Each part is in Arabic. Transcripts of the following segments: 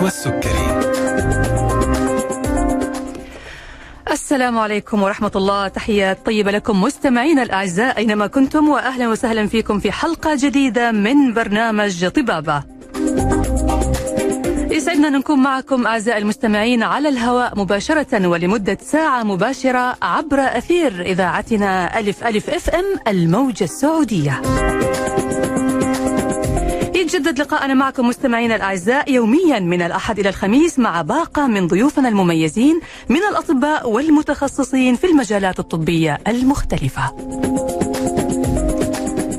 النشوى السكري السلام عليكم ورحمة الله. تحيات طيبة لكم مستمعينا الأعزاء أينما كنتم وأهلا وسهلا فيكم في حلقة جديدة من برنامج طبابة. يسعدنا أن نكون معكم أعزائي المستمعين على الهواء مباشرة ولمدة ساعة مباشرة عبر أثير إذاعتنا ألف ألف إف إم الموجة السعودية. يتجدد لقاءنا معكم مستمعينا الأعزاء يوميا من الأحد إلى الخميس مع باقة من ضيوفنا المميزين من الأطباء والمتخصصين في المجالات الطبية المختلفة.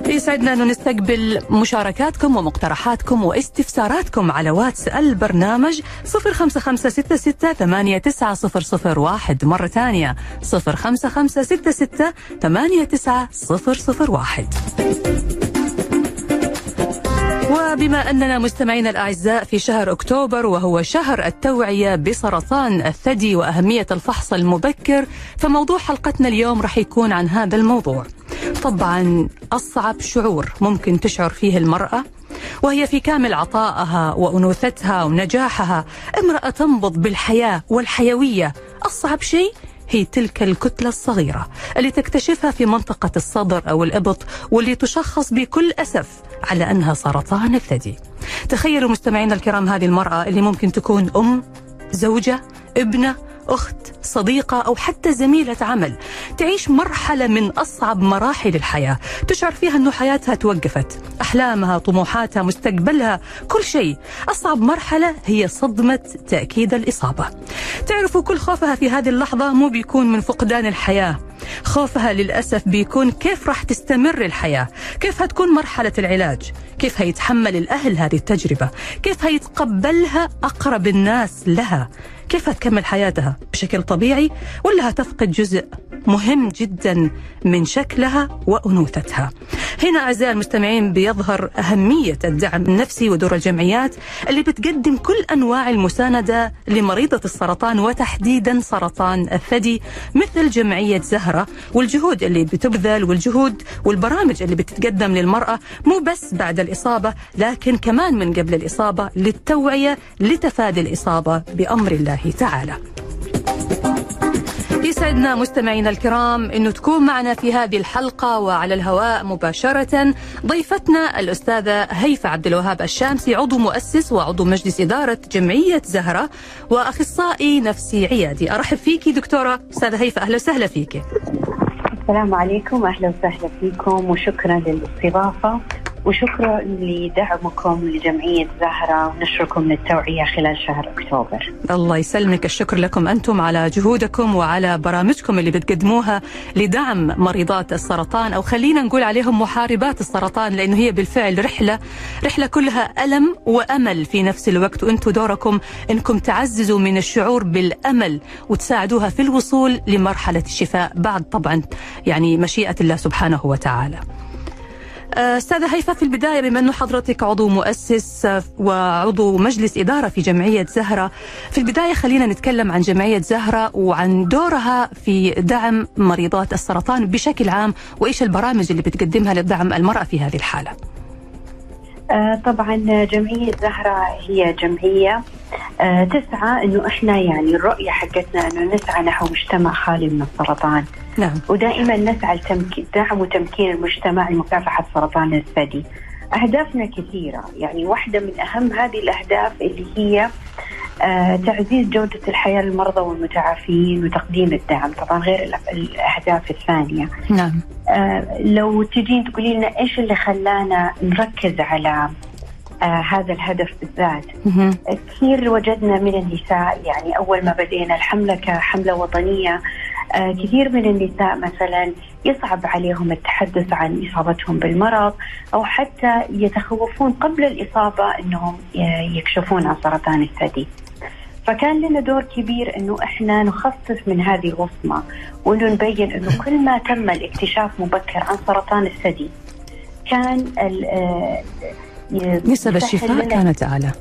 يسعدنا أن نستقبل مشاركاتكم ومقترحاتكم واستفساراتكم على واتس البرنامج 05566 مرة ثانية 05566 وبما أننا مستمعينا الأعزاء في شهر أكتوبر وهو شهر التوعية بسرطان الثدي وأهمية الفحص المبكر فموضوع حلقتنا اليوم رح يكون عن هذا الموضوع. طبعا أصعب شعور ممكن تشعر فيه المرأة وهي في كامل عطائها وأنوثتها ونجاحها امرأة تنبض بالحياة والحيوية. أصعب شيء هي تلك الكتلة الصغيرة اللي تكتشفها في منطقة الصدر أو الإبط واللي تشخص بكل أسف على أنها سرطان الثدي. تخيلوا مستمعينا الكرام هذه المرأة اللي ممكن تكون أم زوجة ابنة أخت صديقة أو حتى زميلة عمل تعيش مرحلة من أصعب مراحل الحياة. تشعر فيها أنه حياتها توقفت. أحلامها طموحاتها مستقبلها كل شيء. أصعب مرحلة هي صدمة تأكيد الإصابة. تعرفوا كل خوفها في هذه اللحظة مو بيكون من فقدان الحياة. خوفها للأسف بيكون كيف راح تستمر الحياة؟ كيف هتكون مرحلة العلاج؟ كيف هيتحمل الأهل هذه التجربة؟ كيف هيتقبلها أقرب الناس لها؟ كيف هتكمل حياتها؟ بشكل طبيعي ولا هتفقد جزء مهم جدا من شكلها وأنوثتها؟ هنا أعزائي المستمعين بيظهر أهمية الدعم النفسي ودور الجمعيات اللي بتقدم كل أنواع المساندة لمريضة السرطان وتحديدا سرطان الثدي مثل جمعية زهرة والجهود اللي بتبذل والجهود والبرامج اللي بتتقدم للمرأة مو بس بعد الإصابة لكن كمان من قبل الإصابة للتوعية لتفادي الإصابة بأمر الله. تعالى. يسعدنا مستمعينا الكرام انه تكون معنا في هذه الحلقة وعلى الهواء مباشرة ضيفتنا الأستاذة هيفا عبد الوهاب الشامسي عضو مؤسس وعضو مجلس إدارة جمعية زهرة وأخصائي نفسي عيادي. أرحب فيكي دكتورة أستاذة هيفا أهلا وسهلا فيكي السلام عليكم أهلا وسهلا فيكم وشكرا للاستضافة. وشكرا لدعمكم لجمعية زهرة ونشركم للتوعية خلال شهر أكتوبر. الله يسلمك. الشكر لكم أنتم على جهودكم وعلى برامجكم اللي بتقدموها لدعم مريضات السرطان أو خلينا نقول عليهم محاربات السرطان لأنه هي بالفعل رحلة رحلة كلها ألم وأمل في نفس الوقت. وأنتم دوركم أنكم تعززوا من الشعور بالأمل وتساعدوها في الوصول لمرحلة الشفاء بعد طبعا يعني مشيئة الله سبحانه وتعالى. أستاذة هيفا في البداية بما انه حضرتك عضو مؤسس وعضو مجلس إدارة في جمعية زهرة في البداية خلينا نتكلم عن جمعية زهرة وعن دورها في دعم مريضات السرطان بشكل عام وإيش البرامج اللي بتقدمها لدعم المرأة في هذه الحالة. طبعا جمعية زهرة هي جمعية. تسعى إنه إحنا يعني الرؤية حقتنا إنه نسعى نحو مجتمع خالي من السرطان. نعم. ودائما نسعى لتمكين دعم وتمكين المجتمع لمكافحة سرطان الثدي. أهدافنا كثيرة. يعني واحدة من أهم هذه الأهداف اللي هي آه تعزيز جودة الحياة للمرضى والمتعافين وتقديم الدعم طبعا غير الأهداف الثانية. نعم. آه لو تجين تقولي لنا إيش اللي خلانا نركز على آه هذا الهدف بالذات؟ كثير وجدنا من النساء يعني أول ما بدينا الحملة كحملة وطنية آه كثير من النساء مثلا يصعب عليهم التحدث عن إصابتهم بالمرض أو حتى يتخوفون قبل الإصابة إنهم يكشفون عن سرطان الثدي. فكان لنا دور كبير إنه إحنا نخفف من هذه الوصمة وإنه نبين إنه كل ما تم الاكتشاف مبكر عن سرطان الثدي كان نسب الشفاء كانت أعلى.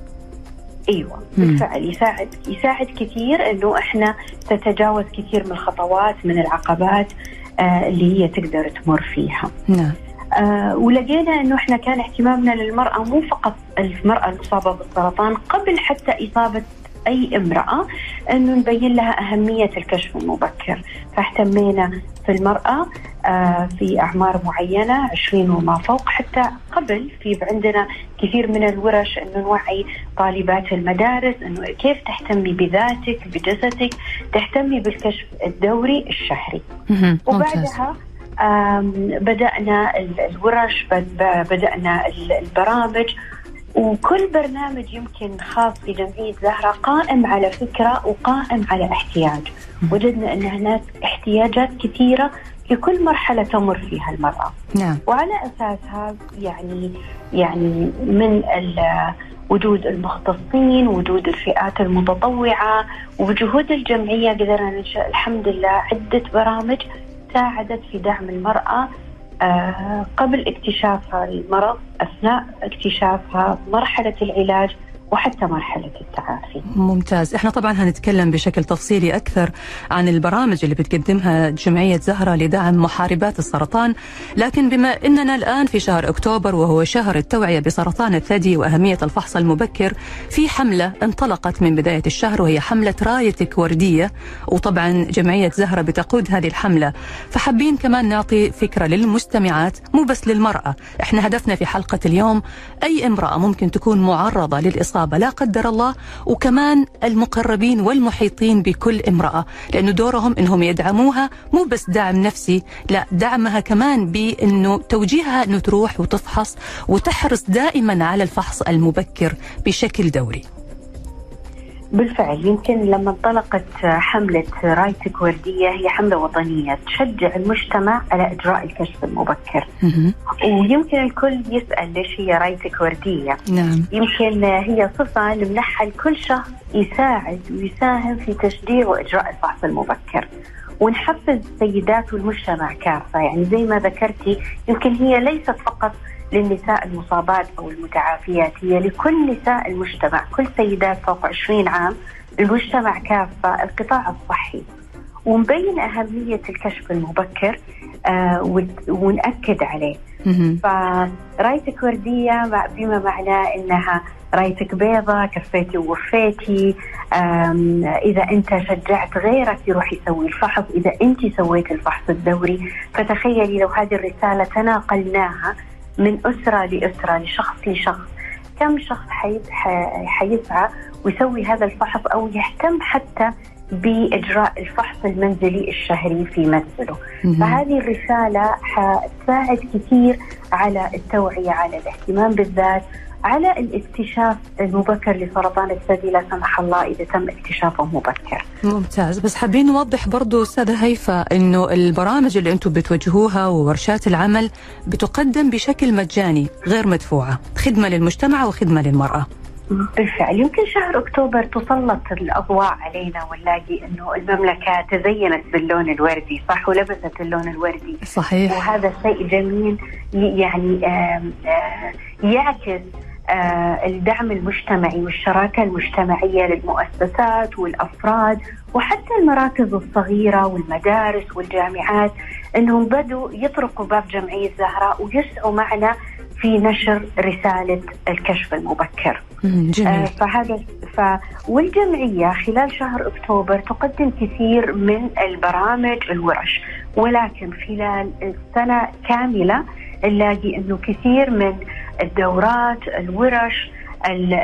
أيوه بالفعل يساعد يساعد كثير إنه إحنا تتجاوز كثير من الخطوات من العقبات آه اللي هي تقدر تمر فيها. نعم. آه ولقينا إنه إحنا كان اهتمامنا للمرأة مو فقط المرأة المصابة بالسرطان قبل حتى إصابة أي امرأة انه نبين لها أهمية الكشف المبكر. فاهتمينا في المرأة آه في أعمار معينة 20 وما فوق حتى قبل في عندنا كثير من الورش انه نوعي طالبات المدارس أنه كيف تهتمي بذاتك بجسدك تهتمي بالكشف الدوري الشهري. وبعدها بدأنا الورش بدأنا البرامج. وكل برنامج يمكن خاص في جمعية زهرة قائم على فكرة وقائم على احتياج. وجدنا أن هناك احتياجات كثيرة في كل مرحلة تمر فيها المرأة. نعم. وعلى أساسها يعني يعني من وجود المختصين وجود الفئات المتطوعة وجهود الجمعية قدرنا ننشأ الحمد لله عدة برامج ساعدت في دعم المرأة قبل اكتشافها المرض أثناء اكتشافها مرحلة العلاج وحتى مرحلة التعافي. ممتاز. إحنا طبعا هنتكلم بشكل تفصيلي أكثر عن البرامج اللي بتقدمها جمعية زهرة لدعم محاربات السرطان لكن بما أننا الآن في شهر أكتوبر وهو شهر التوعية بسرطان الثدي وأهمية الفحص المبكر في حملة انطلقت من بداية الشهر وهي حملة رايتك وردية وطبعا جمعية زهرة بتقود هذه الحملة. فحابين كمان نعطي فكرة للمستمعات مو بس للمرأة. إحنا هدفنا في حلقة اليوم أي امرأة ممكن تكون معرضة للإصابة الإصابة لا قدر الله وكمان المقربين والمحيطين بكل امرأة لأنه دورهم أنهم يدعموها مو بس دعم نفسي لا دعمها كمان بأنه توجيهها أنه تروح وتفحص وتحرص دائما على الفحص المبكر بشكل دوري. بالفعل يمكن لما انطلقت حملة رايتك وردية هي حملة وطنية تشجع المجتمع على إجراء الكشف المبكر. ويمكن الكل يسأل ليش هي رايتك وردية نعم. يمكن هي صفة نمنحها لكل شخص يساعد ويساهم في تشجيع وإجراء الفحص المبكر. ونحفز السيدات والمجتمع كافة. يعني زي ما ذكرتي يمكن هي ليست فقط للنساء المصابات أو المتعافيات. هي لكل نساء المجتمع كل سيدات فوق 20 عام المجتمع كافة القطاع الصحي. ونبين أهمية الكشف المبكر آه ونأكد عليه. فرأيتك وردية بما معناه أنها رأيتك بيضة كفيتي ووفيتي إذا أنت شجعت غيرك يروح يسوي الفحص إذا أنت سويت الفحص الدوري. فتخيلي لو هذه الرسالة تناقلناها من أسرة لأسرة لشخص لشخص. كم شخص حيسعى ويسوي هذا الفحص أو يهتم حتى بإجراء الفحص المنزلي الشهري في منزله. فهذه الرسالة حتساعد كثير على التوعية على الاهتمام بالذات على الاكتشاف المبكر لسرطان الثدي لا سمح الله إذا تم اكتشافه مبكر. ممتاز. بس حابين نوضح برضو أستاذة هيفا إنه البرامج اللي أنتم بتوجهوها وورشات العمل بتقدم بشكل مجاني غير مدفوعة، خدمة للمجتمع وخدمة للمرأة. بالفعل. يمكن شهر أكتوبر تسلط الأضواء علينا ونلاقي إنه المملكة تزينت باللون الوردي صح ولبست اللون الوردي؟ صحيح. وهذا شيء جميل يعني يعكس الدعم المجتمعي والشراكة المجتمعية للمؤسسات والأفراد وحتى المراكز الصغيرة والمدارس والجامعات أنهم بدوا يطرقوا باب جمعية زهراء ويسعوا معنا في نشر رسالة الكشف المبكر جميل. آه فهذا ف والجمعية خلال شهر أكتوبر تقدم كثير من البرامج الورش ولكن خلال السنة كاملة نلاقي أنه كثير من الدورات الورش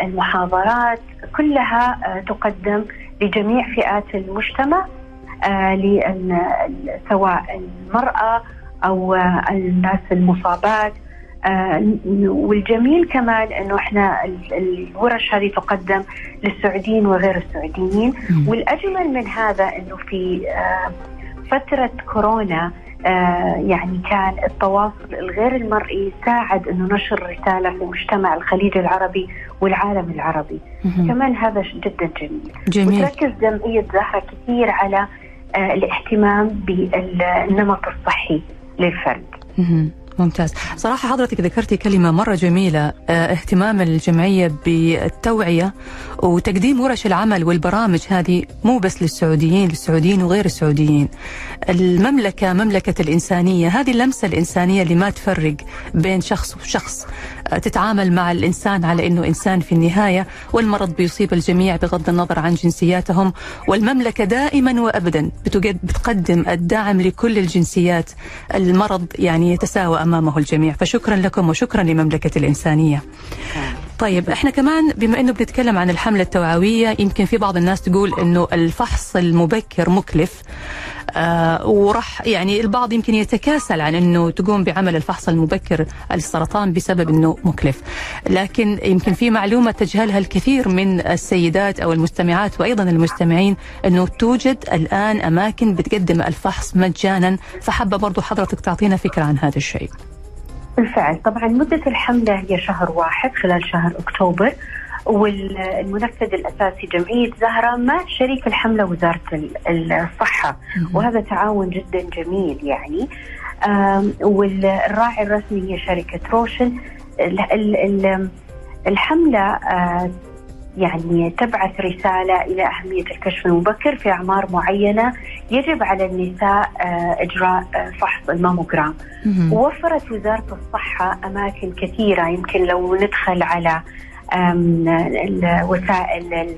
المحاضرات كلها آه، تقدم لجميع فئات المجتمع آه، سواء المرأة أو آه، الناس المصابات. والجميل كمان إنه إحنا الورش هذه تقدم للسعوديين وغير السعوديين. والأجمل من هذا إنه في فترة كورونا يعني كان التواصل الغير المرئي ساعد إنه نشر رسالة في مجتمع الخليج العربي والعالم العربي. كمان هذا جدا جميل, جميل. وتركز جمعية زهرة كثير على آه، الاهتمام بالنمط الصحي للفرد. ممتاز. صراحة حضرتك ذكرتي كلمة مرة جميلة آه اهتمام الجمعية بالتوعية وتقديم ورش العمل والبرامج هذه مو بس للسعوديين للسعوديين وغير السعوديين. المملكة مملكة الإنسانية هذه اللمسة الإنسانية اللي ما تفرق بين شخص وشخص. آه تتعامل مع الإنسان على أنه إنسان في النهاية والمرض بيصيب الجميع بغض النظر عن جنسياتهم. والمملكة دائما وأبدا بتقدم الدعم لكل الجنسيات. المرض يعني يتساوى أمامه الجميع. فشكرا لكم وشكرا لمملكة الإنسانية. طيب إحنا كمان بما إنه بنتكلم عن الحملة التوعوية يمكن في بعض الناس تقول إنه الفحص المبكر مكلف. وراح يعني البعض يمكن يتكاسل عن إنه تقوم بعمل الفحص المبكر للسرطان بسبب إنه مكلف. لكن يمكن في معلومة تجهلها الكثير من السيدات أو المستمعات وأيضا المستمعين إنه توجد الآن أماكن بتقدم الفحص مجانا. فحابة برضو حضرتك تعطينا فكرة عن هذا الشيء. بالفعل. طبعا مدة الحملة هي شهر واحد خلال شهر أكتوبر. والمنفذ الأساسي جمعية زهرة مع شريك الحملة وزارة الصحة. وهذا تعاون جدا جميل يعني. والراعي الرسمي هي شركة روشن. الحملة يعني تبعث رسالة إلى أهمية الكشف المبكر في أعمار معينة يجب على النساء إجراء فحص الماموجرام ووفرت وزارة الصحة أماكن كثيرة يمكن لو ندخل على الوسائل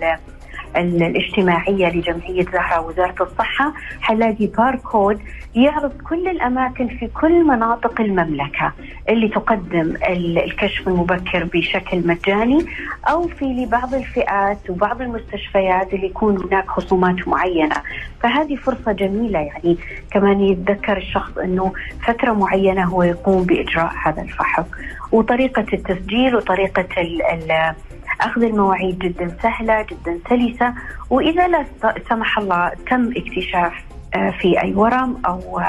الاجتماعية لجمعية زهرة وزارة الصحة حنلاقي باركود يعرض كل الأماكن في كل مناطق المملكة اللي تقدم الكشف المبكر بشكل مجاني أو في لبعض الفئات وبعض المستشفيات اللي يكون هناك خصومات معينة. فهذه فرصة جميلة يعني. كمان يتذكر الشخص أنه فترة معينة هو يقوم بإجراء هذا الفحص. وطريقة التسجيل وطريقة ال ال أخذ المواعيد جدا سهلة جدا سلسة. وإذا لا سمح الله تم اكتشاف في أي ورم أو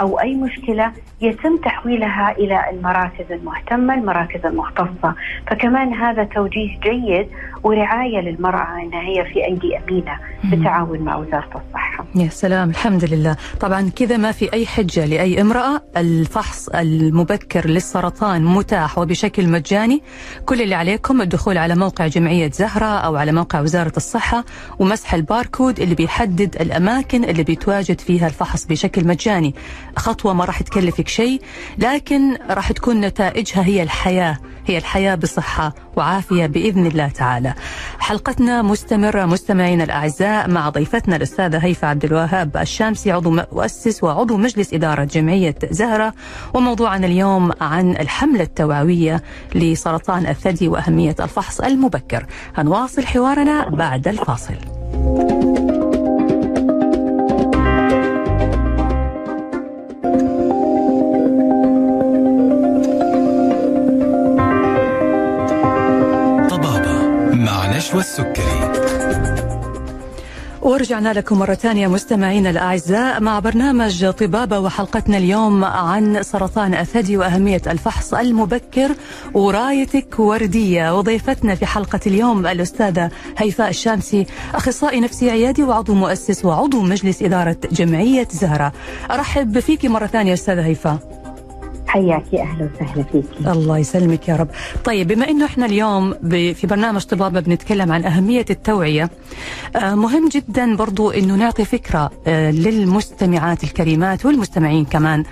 أو أي مشكلة يتم تحويلها إلى المراكز المهتمة، المراكز المختصة، فكمان هذا توجيه جيد ورعاية للمرأة إنها هي في أيدي أمينة بالتعاون مع وزارة الصحة. يا سلام الحمد لله، طبعا كذا ما في أي حجة لأي امرأة، الفحص المبكر للسرطان متاح وبشكل مجاني، كل اللي عليكم الدخول على موقع جمعية زهرة أو على موقع وزارة الصحة ومسح الباركود اللي بيحدد الأماكن اللي بيتواجد فيها الفحص بشكل مجاني. خطوة ما راح تكلفك شيء لكن راح تكون نتائجها هي الحياة هي الحياة بصحة وعافية بإذن الله تعالى. حلقتنا مستمرة مستمعينا الأعزاء مع ضيفتنا الأستاذة هيفا عبد الوهاب الشامسي عضو مؤسس وعضو مجلس إدارة جمعية زهرة وموضوعنا اليوم عن الحملة التوعوية لسرطان الثدي وأهمية الفحص المبكر. هنواصل حوارنا بعد الفاصل. نشوى السكري ورجعنا لكم مرة ثانية مستمعينا الأعزاء مع برنامج طبابة وحلقتنا اليوم عن سرطان الثدي وأهمية الفحص المبكر ورايتك وردية. وضيفتنا في حلقة اليوم الأستاذة هيفاء الشامسي أخصائي نفسي عيادي وعضو مؤسس وعضو مجلس إدارة جمعية زهرة. أرحب فيك مرة ثانية أستاذة هيفاء. حياكي أهلا وسهلا فيكي. الله يسلمك يا رب. طيب بما إنه إحنا اليوم في برنامج طبابه بنتكلم عن أهمية التوعية مهم جدا برضو إنه نعطي فكرة للمستمعات الكريمات والمستمعين كمان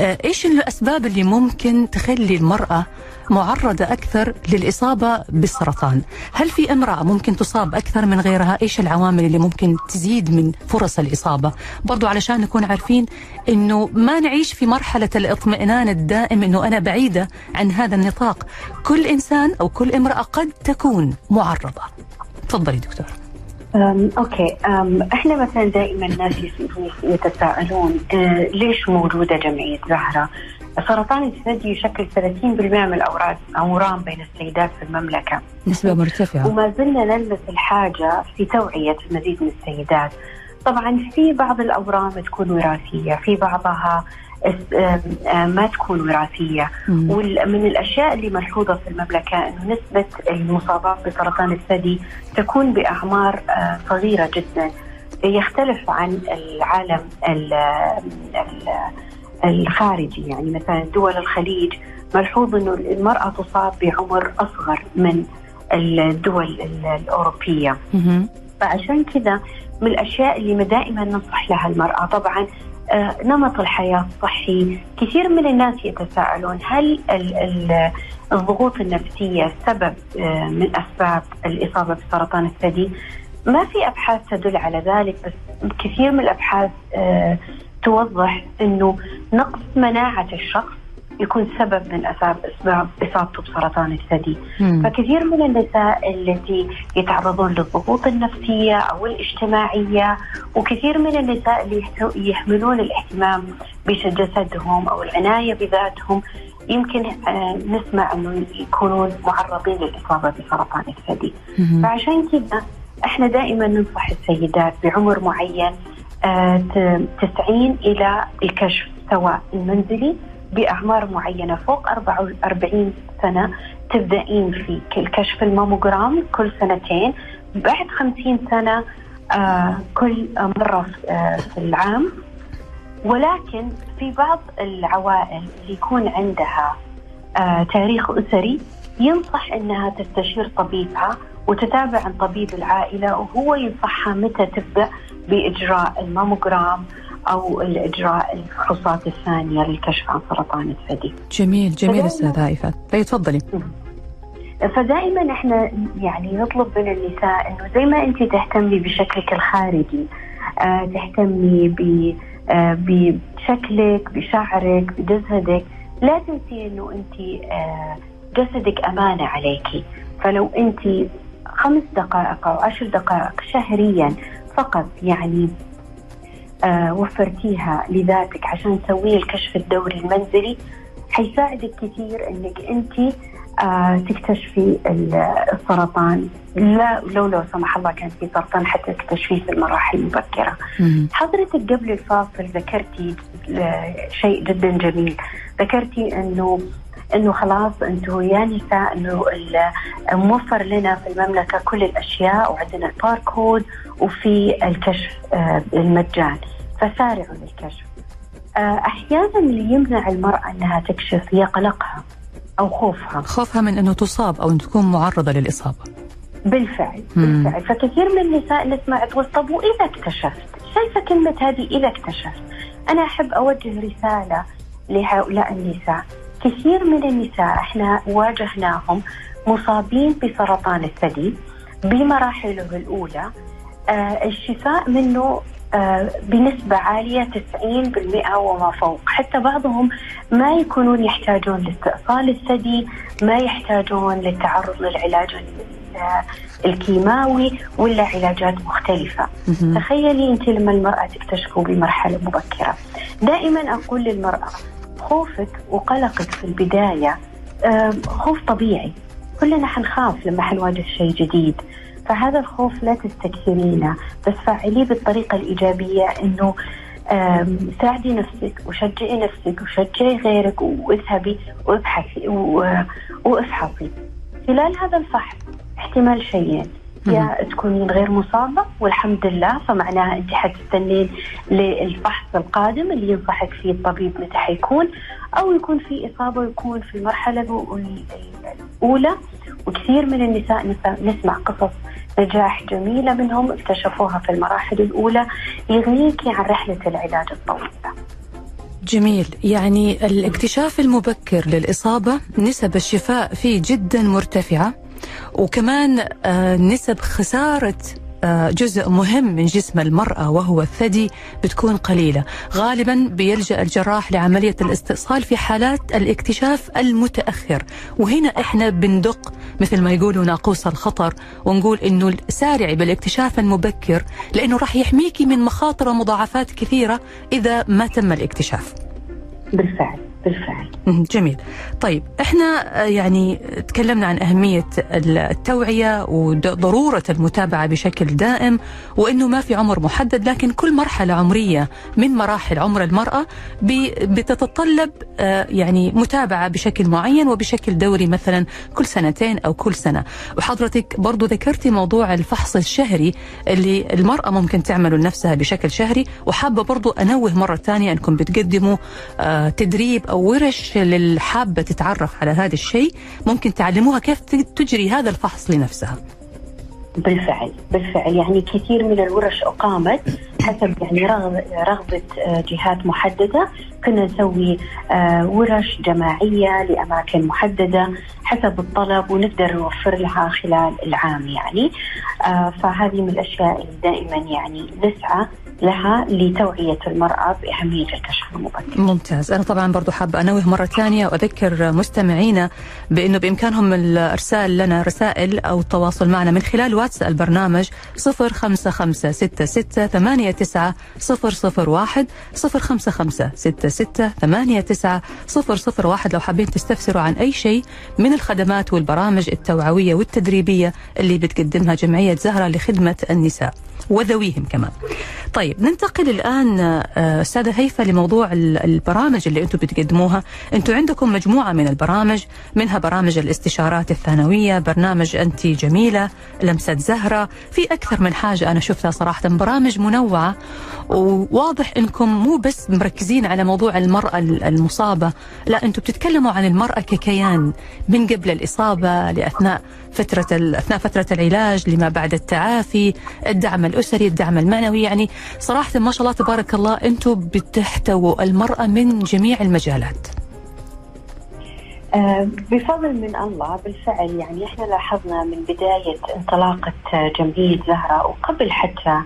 إيش الأسباب اللي ممكن تخلي المرأة معرضة أكثر للإصابة بالسرطان. هل في امرأة ممكن تصاب أكثر من غيرها؟ إيش العوامل اللي ممكن تزيد من فرص الإصابة؟ برضو علشان نكون عارفين أنه ما نعيش في مرحلة الاطمئنان الدائم أنه أنا بعيدة عن هذا النطاق. كل إنسان أو كل امرأة قد تكون معرضة. تفضلي دكتور. أم أوكي. أم إحنا مثلا دائما الناس يتساءلون آه ليش موجوده جمعية زهرة؟ سرطان الثدي يشكل 30% من الاورام أورام بين السيدات في المملكة. نسبة مرتفعة. وما زلنا نلمس الحاجة في توعية المزيد من السيدات. طبعا في بعض الأورام تكون وراثية، في بعضها ما تكون وراثية ومن الأشياء اللي ملحوظة في المملكة إنه نسبة المصابات بسرطان الثدي تكون بأعمار صغيرة جدا يختلف عن العالم ال ال الخارجي. يعني مثلا دول الخليج ملحوظ إنه المرأة تصاب بعمر أصغر من الدول الأوروبية. فعشان كذا من الأشياء اللي دائما ننصح لها المرأة. طبعا آه، نمط الحياة الصحي كثير من الناس يتساءلون هل الضغوط النفسية سبب آه، من أسباب الإصابة بسرطان الثدي؟ ما في أبحاث تدل على ذلك بس كثير من الأبحاث آه، توضح إنه نقص مناعة الشخص يكون سبب من أسباب إصابته بسرطان الثدي، فكثير من النساء التي يتعرضون للضغوط النفسية أو الاجتماعية وكثير من النساء اللي يحملون الاهتمام بجسدهم أو العناية بذاتهم يمكن آه، نسمع إنه يكونون معرضين للإصابة بسرطان الثدي، فعشان كذا إحنا دائما ننصح السيدات بعمر معين 90 آه، إلى الكشف سواء المنزلي بأعمار معينة فوق 44 سنة تبدأين في الكشف الماموجرام كل سنتين بعد 50 سنة آه كل مرة آه في العام. ولكن في بعض العوائل اللي يكون عندها تاريخ أسري ينصح إنها تستشير طبيبها وتتابع عن طبيب العائلة وهو ينصحها متى تبدأ بإجراء الماموجرام أو الإجراء الفحوصات الثانية للكشف عن سرطان الثدي. جميل جميل أستاذ هايفه، طيب تفضلي. فدائما إحنا يعني نطلب من النساء إنه زي ما انت تهتمي بشكلك الخارجي آه تهتمي ب آه بشكلك بشعرك بجسدك لا تنسي إنه انت آه جسدك أمانة عليكي فلو انت خمس دقائق أو عشر دقائق شهريا فقط يعني آه وفرتيها لذاتك عشان تسوي الكشف الدوري المنزلي. حيساعدك كثير إنك أنت آه تكتشفي السرطان. لا لو لو سمح الله كان في سرطان حتى تكتشفيه في المراحل المبكرة. حضرتك قبل الفاصل ذكرتي شيء جدا جميل، ذكرتي إنه إنه خلاص أنتم يا نساء إنه موفر لنا في المملكة كل الأشياء وعندنا الباركود وفي الكشف آه، المجان فسارعوا للكشف. آه، أحيانا اللي يمنع المرأة إنها تكشف هي قلقها أو خوفها. خوفها من إنه تصاب أو ان تكون معرضة للإصابة. بالفعل بالفعل فكثير من النساء نسمع تقول طب وإذا اكتشفت؟ شايفة كلمة هذه إذا اكتشفت. أنا أحب أوجه رسالة لهؤلاء النساء كثير من النساء إحنا واجهناهم مصابين بسرطان الثدي بمراحله الأولى. آه الشفاء منه آه بنسبة عالية 90% وما فوق. حتى بعضهم ما يكونون يحتاجون لاستئصال الثدي ما يحتاجون للتعرض للعلاج الكيماوي ولا علاجات مختلفة. تخيلي أنت لما المرأة تكتشفه بمرحلة مبكرة. دائما أقول للمرأة خوفك وقلقك في البداية خوف طبيعي. كلنا حنخاف لما حنواجه شيء جديد. فهذا الخوف لا تستكثرينه بس فعليه بالطريقة الإيجابية إنه ساعدي نفسك وشجعي نفسك وشجعي غيرك واذهبي وابحثي وأفحصي. خلال هذا الفحص احتمال شيئين. يا تكونين غير مصابة والحمد لله. فمعناها أنت حتستنين للفحص القادم اللي ينصحك فيه الطبيب متى حيكون أو يكون في إصابة ويكون في المرحلة الأولى. وكثير من النساء نسمع قصص نجاح جميلة منهم اكتشفوها في المراحل الأولى يغنيكي عن رحلة العلاج الطويلة جميل. يعني الاكتشاف المبكر للإصابة نسب الشفاء فيه جدا مرتفعة. وكمان آه، نسب خسارة آه، جزء مهم من جسم المرأة وهو الثدي بتكون قليلة. غالبا بيلجأ الجراح لعملية الاستئصال في حالات الاكتشاف المتأخر. وهنا إحنا بندق مثل ما يقولوا ناقوس الخطر ونقول إنه سارعي بالاكتشاف المبكر لأنه راح يحميكي من مخاطر ومضاعفات كثيرة إذا ما تم الاكتشاف. بالفعل. بالفعل. جميل. طيب إحنا يعني تكلمنا عن أهمية التوعية وضرورة المتابعة بشكل دائم وأنه ما في عمر محدد لكن كل مرحلة عمرية من مراحل عمر المرأة بتتطلب يعني متابعة بشكل معين وبشكل دوري مثلا كل سنتين أو كل سنة. وحضرتك برضو ذكرتي موضوع الفحص الشهري اللي المرأة ممكن تعمله لنفسها بشكل شهري وحابة برضو أنوه مرة ثانية أنكم بتقدموا تدريب أو ورش للحابة تتعرف على هذا الشيء. ممكن تعلموها كيف تجري هذا الفحص لنفسها. بالفعل بالفعل. يعني كثير من الورش أقامت حسب يعني رغبة جهات محددة. كنا نسوي ورش جماعية لأماكن محددة حسب الطلب ونقدر نوفر لها خلال العام يعني. فهذه من الأشياء اللي دائما يعني نسعى لها لتوعية المرأة بأهمية الكشف المبكر. ممتاز. أنا طبعا برضو حابة أنوه مرة ثانية وأذكر مستمعينا بأنه بإمكانهم الإرسال لنا رسائل أو التواصل معنا من خلال واتس البرنامج 05566 89 001 05566 89 001 لو حابين تستفسروا عن أي شيء من الخدمات والبرامج التوعوية والتدريبية اللي بتقدمها جمعية زهرة لخدمة النساء. وذويهم كمان. طيب ننتقل الآن أستاذة هيفا لموضوع البرامج اللي أنتم بتقدموها. أنتم عندكم مجموعة من البرامج منها برامج الاستشارات الثانوية برنامج أنت جميلة لمسة زهرة. في أكثر من حاجة أنا شفتها صراحة برامج منوعة. وواضح أنكم مو بس مركزين على موضوع المرأة المصابة لا أنتم بتتكلموا عن المرأة ككيان من قبل الإصابة لأثناء فترة أثناء فترة العلاج لما بعد التعافي الدعم الأسري الدعم المعنوي يعني صراحة ما شاء الله تبارك الله أنتم بتحتووا المرأة من جميع المجالات. آه بفضل من الله بالفعل. يعني إحنا لاحظنا من بداية انطلاقة جمعية زهرة وقبل حتى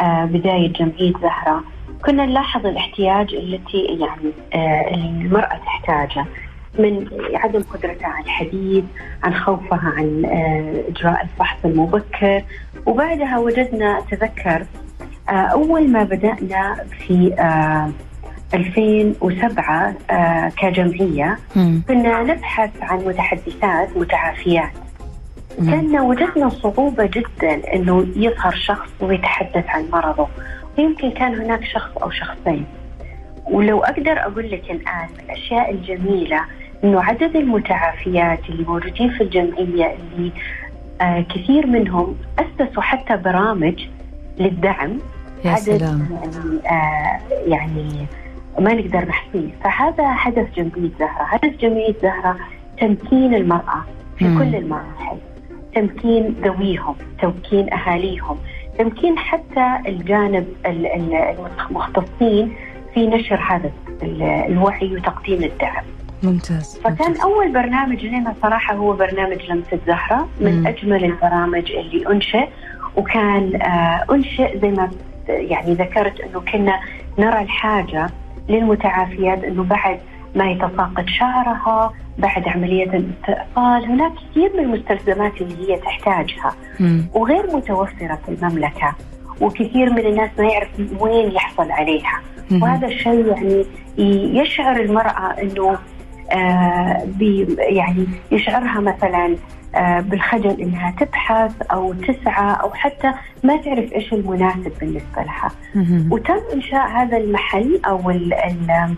آه بداية جمعية زهرة كنا نلاحظ الاحتياج التي يعني آه المرأة تحتاجه. من عدم قدرتها على الحديث عن خوفها عن إجراء الفحص المبكر. وبعدها وجدنا أتذكر أول ما بدأنا في 2007 كجمعية كنا نبحث عن متحدثات متعافيات. كنا وجدنا صعوبة جدا إنه يظهر شخص ويتحدث عن مرضه. ويمكن كان هناك شخص أو شخصين. ولو أقدر أقول لك الآن من الأشياء الجميلة إنه عدد المتعافيات اللي موجودين في الجمعية اللي آه كثير منهم أسسوا حتى برامج للدعم يا عدد سلام. يعني آه يعني ما نقدر نحصيه فهذا هدف جمعية زهرة، هدف جمعية زهرة تمكين المرأة في مم. كل المراحل تمكين ذويهم، تمكين أهاليهم، تمكين حتى الجانب ال- ال- المختصين في نشر هذا ال- الوعي وتقديم الدعم. ممتاز فكان ممتاز. أول برنامج لنا صراحة هو برنامج لمسة زهرة من مم. أجمل البرامج اللي أنشئ وكان آه أنشئ زي ما يعني ذكرت إنه كنا نرى الحاجة للمتعافيات إنه بعد ما يتساقط شعرها بعد عمليه الاستئصال هناك كثير من المستلزمات اللي هي تحتاجها مم. وغير متوفرة في المملكة وكثير من الناس ما يعرف وين يحصل عليها. وهذا الشيء يعني يشعر المرأة أنه آه يعني يشعرها مثلا آه بالخجل إنها تبحث أو تسعى أو حتى ما تعرف إيش المناسب بالنسبة لها. وتم إنشاء هذا المحل أو ال- ال-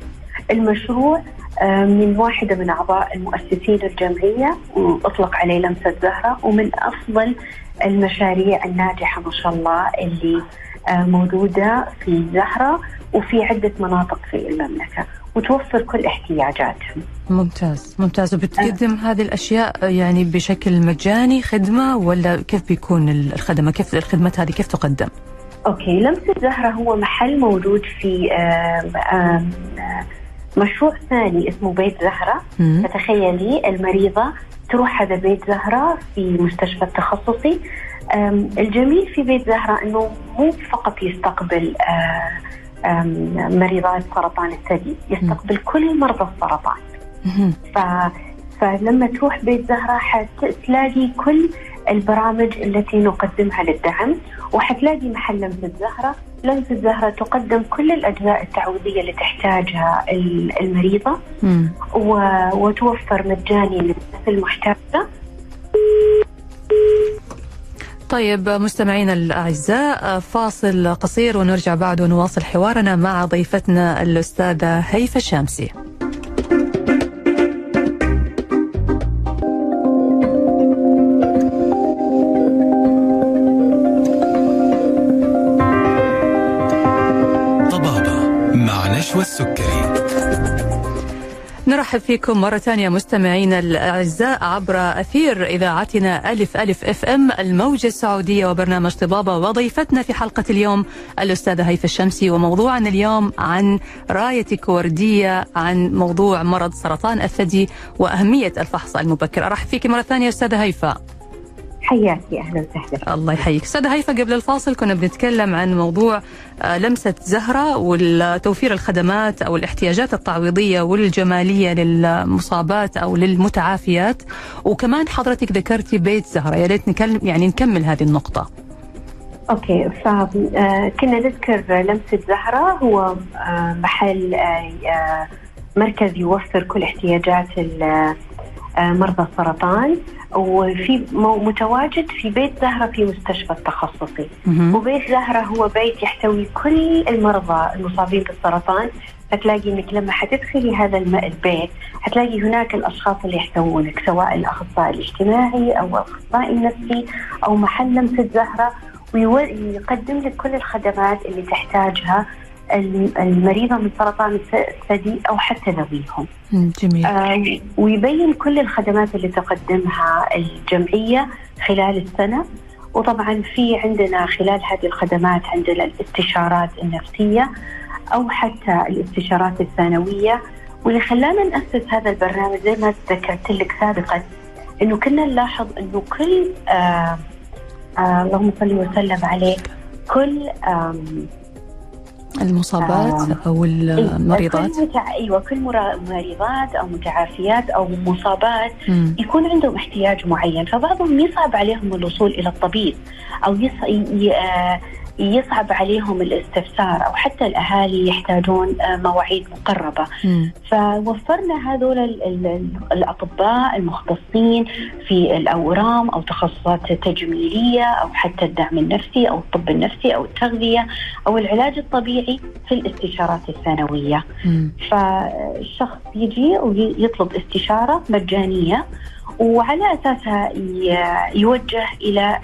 المشروع آه، من واحدة من أعضاء المؤسسين الجمعية. واطلق عليه لمسة زهرة. ومن أفضل المشاريع الناجحة ما شاء الله اللي آه، موجودة في زهره وفي عدة مناطق في المملكة وتوفر كل احتياجاتهم. ممتاز ممتاز وبتقدم هذه الأشياء يعني بشكل مجاني خدمة ولا كيف بيكون الخدمة كيف الخدمات هذه كيف تقدم؟ أوكي لمسة زهرة هو محل موجود في آم آم مشروع ثاني اسمه بيت زهرة مم. فتخيلي المريضة تروح هذا بيت زهرة في مستشفى تخصصي آم، الجميل في بيت زهرة إنه مو فقط يستقبل آم، مريضات سرطان الثدي يستقبل كل مرضى السرطان. ف... فلما تروح بيت زهرة حتلاقي كل البرامج التي نقدمها للدعم وحتلاقي محل لمسة زهرة لمسة زهرة تقدم كل الأجزاء التعويضية اللي تحتاجها المريضة. وتوفر مجاني للناس المحتاجة طيب مستمعينا الأعزاء فاصل قصير ونرجع بعد ونواصل حوارنا مع ضيفتنا الأستاذة هيفا الشامسي. نشوى السكري نرحب فيكم مرة ثانية مستمعينا الأعزاء عبر أثير إذاعتنا ألف ألف أف أم الموجة السعودية وبرنامج طبابة وضيفتنا في حلقة اليوم الأستاذة هيفا الشمسي وموضوعنا اليوم عن رايتك وردية عن موضوع مرض سرطان الثدي وأهمية الفحص المبكر. أرحب فيك مرة ثانية أستاذة هيفا حياكي أهلا وسهلا. الله يحييك. أستاذة هيفا قبل الفاصل كنا بنتكلم عن موضوع آه، لمسة زهرة وتوفير الخدمات أو الاحتياجات التعويضية والجمالية للمصابات أو للمتعافيات. وكمان حضرتك ذكرتي بيت زهرة. يا ريت نكلم يعني نكمل هذه النقطة. أوكي فكنا آه، نذكر لمسة زهرة. هو آه، محل مركز يوفر كل احتياجات مرضى السرطان وفي متواجد في بيت زهرة في مستشفى التخصصي. وبيت زهرة هو بيت يحتوي كل المرضى المصابين بالسرطان. فتلاقي إنك لما حتدخلي هذا البيت حتلاقي هناك الأشخاص اللي يحتوونك سواء الأخصائي الاجتماعي أو الاخصائي النفسي أو محل لمسة زهرة ويقدم لك كل الخدمات اللي تحتاجها. المريضة من سرطان الثدي أو حتى ذويهم جميل. آه ويبين كل الخدمات اللي تقدمها الجمعية خلال السنة. وطبعا في عندنا خلال هذه الخدمات عندنا الإستشارات النفسية أو حتى الإستشارات الثانوية. واللي خلانا نأسس هذا البرنامج زي ما ذكرت لك سابقا إنه كنا نلاحظ إنه كل آه آه اللهم صل وسلم عليه كل آه المصابات آه أو المريضات كل متع... أيوه كل مريضات أو متعافيات أو مصابات م. يكون عندهم احتياج معين فبعضهم يصعب عليهم الوصول إلى الطبيب أو يص... ي... يصعب عليهم الاستفسار أو حتى الأهالي يحتاجون آه، مواعيد مقربة. م. فوفرنا هذول الأطباء المختصين في الأورام أو تخصصات تجميلية أو حتى الدعم النفسي أو الطب النفسي أو التغذية أو العلاج الطبيعي في الاستشارات الثانوية. فالشخص يجي ويطلب استشارة مجانية وعلى أساسها يوجه إلى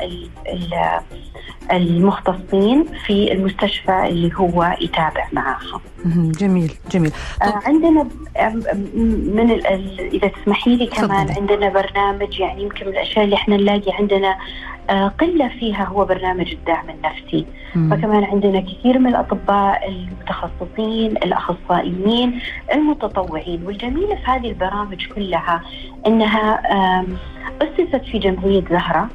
المختصين في المستشفى اللي هو يتابع معاها. جميل جميل. طب. آه، عندنا من إذا تسمحي لي كمان فضل. عندنا برنامج يعني يمكن من الأشياء اللي إحنا نلاقي عندنا آه، قلة فيها هو برنامج الدعم النفسي. مم. فكمان عندنا كثير من الأطباء المتخصصين، الأخصائيين، المتطوعين، والجميل في هذه البرامج كلها إنها أسست في جمعيه زهرة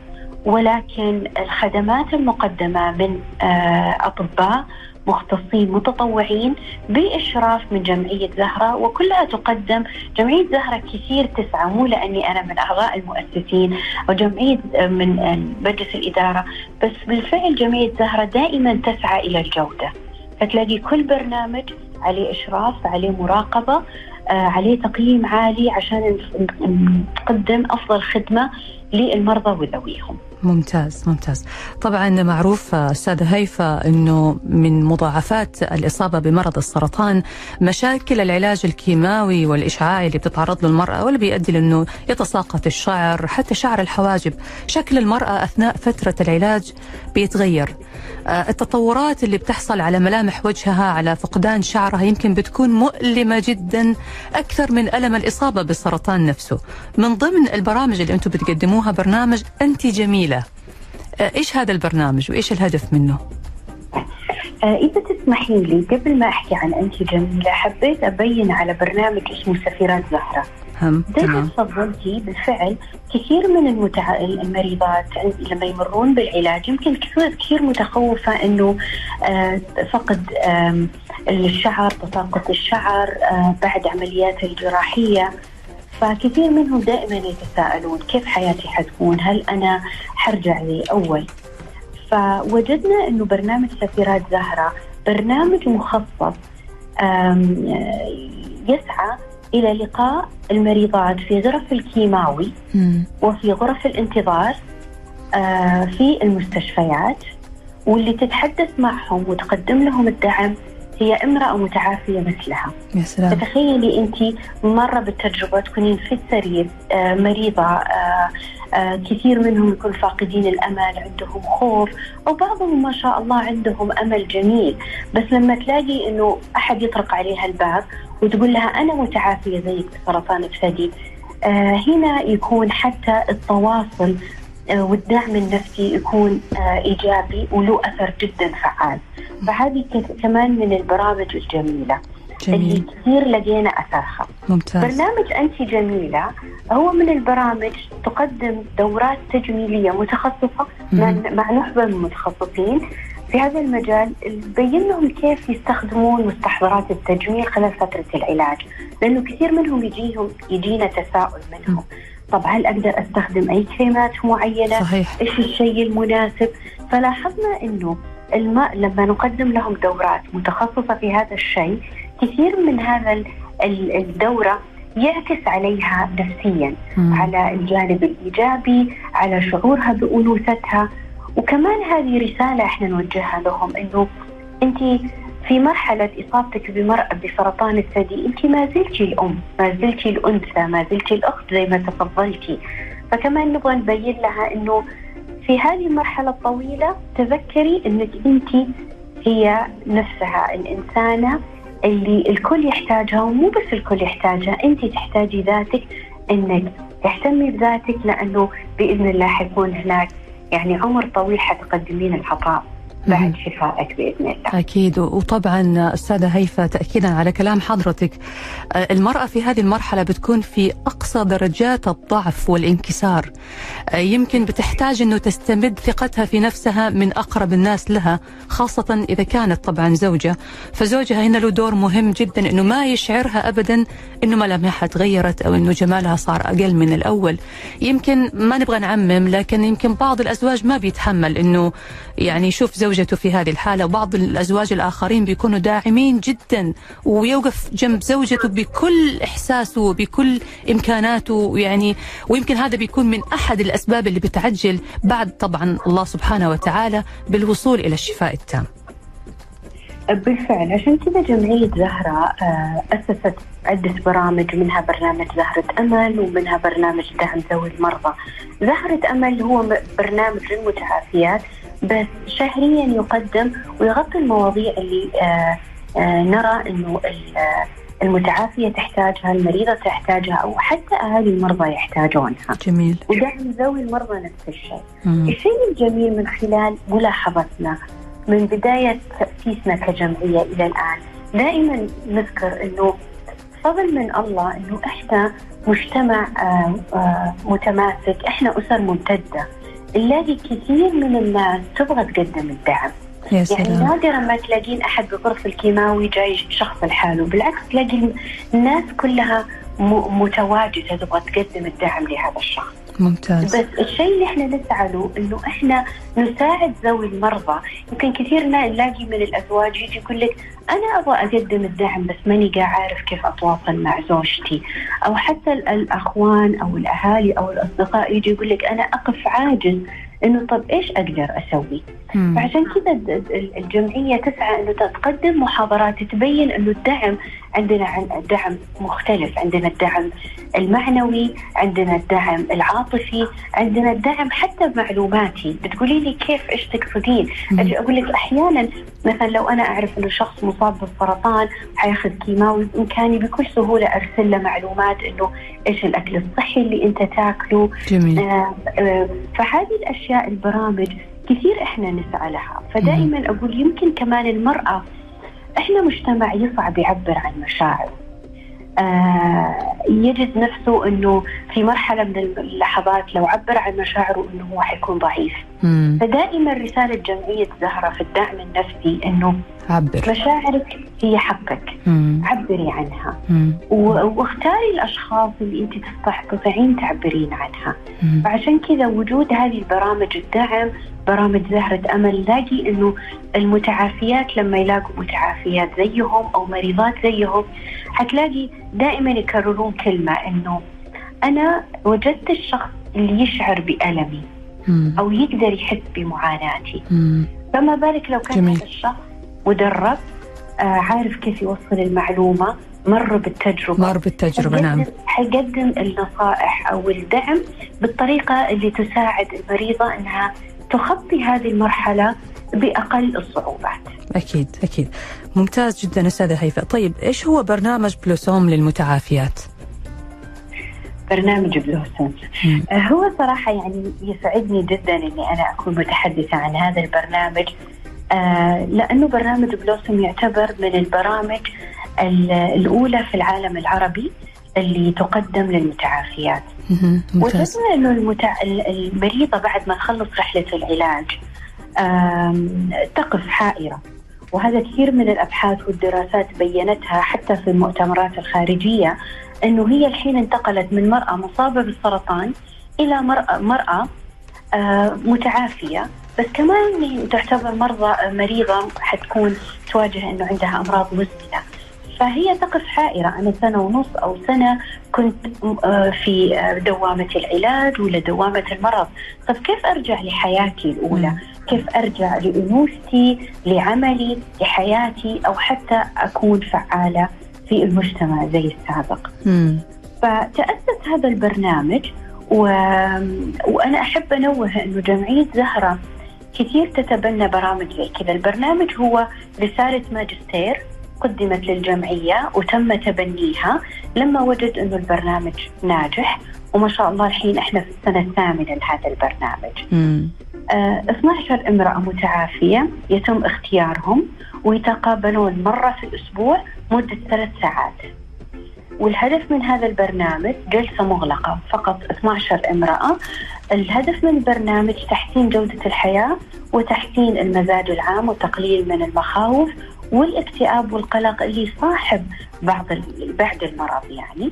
ولكن الخدمات المقدمة من آه، أطباء مختصين متطوعين بإشراف من جمعية زهرة وكلها تقدم جمعية زهرة كثير تسعى مو لأني أنا من أعضاء المؤسسين أو جمعية آه، من مجلس الإدارة بس بالفعل جمعية زهرة دائما تسعى إلى الجودة. فتلاقي كل برنامج عليه إشراف عليه مراقبة آه، عليه تقييم عالي عشان نقدم أفضل خدمة للمرضى وذويهم. ممتاز ممتاز. طبعا معروف استاذه هيفا إنه من مضاعفات الإصابة بمرض السرطان مشاكل العلاج الكيماوي والاشعاعي اللي بتتعرض له المرأة واللي بيؤدي لأنه يتساقط الشعر حتى شعر الحواجب. شكل المرأة أثناء فترة العلاج بيتغير. آه، التطورات اللي بتحصل على ملامح وجهها على فقدان شعرها يمكن بتكون مؤلمة جدا أكثر من ألم الإصابة بالسرطان نفسه. من ضمن البرامج اللي أنتم بتقدموها برنامج انت جميلة. آه، إيش هذا البرنامج وإيش الهدف منه؟ آه، إذا تسمحي لي قبل ما أحكي عن أنت جميلة حبيت أبين على برنامج اسمه سفيرات زهرة. هم زي ما تفضلتي بالفعل كثير من المتع... المريضات لما يمرون بالعلاج يمكن كثير متخوفة إنه آه فقد آه الشعر تساقط الشعر آه بعد عمليات الجراحية فكثير منهم دائما يتساءلون كيف حياتي حتكون؟ هل أنا حرجع زي اول؟ فوجدنا إنه برنامج سفيرات زهرة برنامج مخصص يسعى إلى لقاء المريضات في غرف الكيماوي وفي غرف الانتظار آه، في المستشفيات. واللي تتحدث معهم وتقدم لهم الدعم هي امرأة متعافية مثلها. يا سلام. تخيلي أنت مرة بالتجربة تكونين في السرير آه، مريضة آه، آه، كثير منهم يكون فاقدين الأمل عندهم خوف أو بعضهم ما شاء الله عندهم أمل جميل. بس لما تلاقي أنه أحد يطرق عليها الباب وتقول لها أنا متعافية زيك بسرطان الثدي. هنا يكون حتى التواصل والدعم النفسي يكون إيجابي وله أثر جدا فعال. فهذه كمان من البرامج الجميلة. جميل. اللي كثير لقينا أثرها. ممتاز. برنامج أنت جميلة هو من البرامج تقدم دورات تجميلية متخصصة مع نخبه من المتخصصين. في هذا المجال تبين لهم كيف يستخدمون مستحضرات التجميل خلال فترة العلاج لأنه كثير منهم يجيهم يجينا تساؤل منهم طب هل أقدر أستخدم أي كريمات معينة؟ صحيح. إيش الشيء المناسب؟ فلاحظنا إنه الماء لما نقدم لهم دورات متخصصة في هذا الشيء كثير من هذا الدورة يعكس عليها نفسيا مم. على الجانب الإيجابي على شعورها بأنوثتها وكمان هذه رسالة إحنا نوجهها لهم إنه أنت في مرحلة إصابتك بمرأة بسرطان الثدي أنت ما زلتي الأم ما زلتي الأنثى ما زلتي الأخت زي ما تفضلتي فكمان نبغى نبين لها أنه في هذه المرحلة الطويلة تذكري أنك أنت هي نفسها الإنسانة اللي الكل يحتاجها ومو بس الكل يحتاجها أنت تحتاجي ذاتك أنك تهتمي بذاتك لأنه بإذن الله حيكون هناك يعني عمر طويل حتقدمين العطاء. بعد شفائك باذن الله. أكيد. وطبعا أستاذة هيفا تاكيدا على كلام حضرتك آه، المرأة في هذه المرحلة بتكون في أقصى درجات الضعف والانكسار. آه، يمكن بتحتاج إنه تستمد ثقتها في نفسها من أقرب الناس لها خاصة إذا كانت طبعا زوجة. فزوجها هنا له دور مهم جدا إنه ما يشعرها ابدا إنه ملامحها تغيرت أو إنه جمالها صار أقل من الأول. يمكن ما نبغى نعمم لكن يمكن بعض الأزواج ما بيتحمل إنه يعني يشوف زوجة زوجته في هذه الحالة وبعض الأزواج الآخرين بيكونوا داعمين جدا ويوقف جنب زوجته بكل إحساسه وبكل إمكاناته يعني ويمكن هذا بيكون من أحد الأسباب اللي بتعجل بعد طبعا الله سبحانه وتعالى بالوصول إلى الشفاء التام. بالفعل عشان كذا جمعية زهرة آه، أسست عدة برامج منها برنامج زهرة أمل ومنها برنامج دعم ذوي المرضى. زهرة أمل هو برنامج للمتعافيات. بس شهريا يقدم ويغطي المواضيع اللي آه آه نرى إنه المتعافية تحتاجها، المريضة تحتاجها أو حتى أهالي المرضى يحتاجونها. جميل. ودعم ذوي المرضى نفس الشيء. مم. الشيء الجميل من خلال ملاحظتنا من بداية تأسيسنا كجمعية إلى الآن دائما نذكر إنه فضل من الله إنه إحنا مجتمع آه آه متماسك، إحنا أسر ممتدة. نلاقي كثير من الناس تبغى تقدم الدعم. يا يعني نادرا ما تلاقين أحد بغرف الكيماوي جاي شخص لحاله. بالعكس تلاقي الناس كلها متواجدة تبغى تقدم الدعم لهذا الشخص. ممتاز. بس الشيء اللي إحنا نسعى له إنه إحنا نساعد ذوي المرضى. يمكن كثير نلاقي من الأزواج يجي يقول لك أنا أبغى أقدم الدعم بس ماني قاعد عارف كيف أتواصل مع زوجتي. أو حتى الأخوان أو الأهالي أو الأصدقاء يجي يقول لك أنا أقف عاجز إنه طب إيش أقدر أسوي؟ فعشان كذا الجمعية تسعى إنه تقدم محاضرات تبين إنه الدعم عندنا دعم مختلف، عندنا الدعم المعنوي، عندنا الدعم العاطفي، عندنا الدعم حتى معلوماتي، بتقولي لي كيف إيش تقصدين؟ أجي أقول لك أحيانا مثلا لو أنا أعرف إنه شخص مصاب بالسرطان حياخذ كيماوي بإمكاني بكل سهولة أرسل له معلومات إنه إيش الأكل الصحي اللي أنت تاكله. جميل. آه آه فهذه الأشياء البرامج كثير إحنا نسعى لها فدائما أقول يمكن كمان المرأة إحنا مجتمع يصعب يعبر عن مشاعره آه يجد نفسه إنه في مرحلة من اللحظات لو عبر عن مشاعره إنه هو حيكون ضعيف مم. فدائما رسالة جمعية زهرة في الدعم النفسي إنه عبر مشاعرك هي حقك مم. عبري عنها مم. واختاري الأشخاص اللي أنت تستطيعين تعبرين عنها مم. فعشان كذا وجود هذه البرامج الدعم برامج زهرة أمل نلاقي أنه المتعافيات لما يلاقوا متعافيات زيهم أو مريضات زيهم حتلاقي دائما يكررون كلمة أنه أنا وجدت الشخص اللي يشعر بألمي. أو يقدر يحس بمعاناتي. فما بالك لو كان. هذا الشخص مدرب آه عارف كيف يوصل المعلومة مر بالتجربة مر بالتجربة نعم حيقدم- النصائح أو الدعم بالطريقة اللي تساعد المريضة إنها تخطي هذه المرحلة بأقل الصعوبات. أكيد أكيد ممتاز جدا أستاذة هيفاء طيب إيش هو برنامج بلوسوم للمتعافيات؟ برنامج بلوسم مم. آه، هو صراحة يعني يسعدني جدا إني أنا أكون متحدثة عن هذا البرنامج آه، لأنه برنامج بلوسم يعتبر من البرامج ال- الأولى في العالم العربي اللي تقدم للمتعافيات. وجدنا إنه المتع... المريضة بعد ما تخلص رحلة العلاج تقف حائرة. وهذا كثير من الأبحاث والدراسات بينتها حتى في المؤتمرات الخارجية إنه هي الحين انتقلت من مرأة مصابة بالسرطان إلى مراه مرأة آه، متعافية. بس كمان تعتبر مرضى مريضة حتكون تواجه إنه عندها أمراض مزمنة. فهي تقف حائرة. أنا سنة ونص أو سنة كنت آه، في آه، دوامة العلاج ولا دوامة المرض. طب كيف أرجع لحياتي الأولى؟ مم. كيف أرجع لأنوثتي لعملي لحياتي أو حتى أكون فعالة في المجتمع زي السابق؟ مم. فتأسس هذا البرنامج و... وأنا أحب أنوه أنه جمعية زهرة كثير تتبنى برامج زي كذا. البرنامج هو رسالة ماجستير. قدمت للجمعية وتم تبنيها لما وجد أنه البرنامج ناجح وما شاء الله الحين إحنا في السنة الثامنة لهذا البرنامج. مم. آه، 12 امرأة متعافية يتم اختيارهم ويتقابلون مرة في الأسبوع مدة ثلاث ساعات. والهدف من هذا البرنامج جلسة مغلقة فقط 12 امرأة. الهدف من البرنامج تحسين جودة الحياة وتحسين المزاج العام وتقليل من المخاوف والاكتئاب والقلق اللي يصاحب بعض بعد المرض يعني.